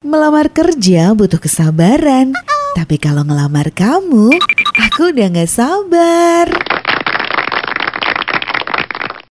Melamar kerja butuh kesabaran. Tapi kalau ngelamar kamu, aku udah gak sabar.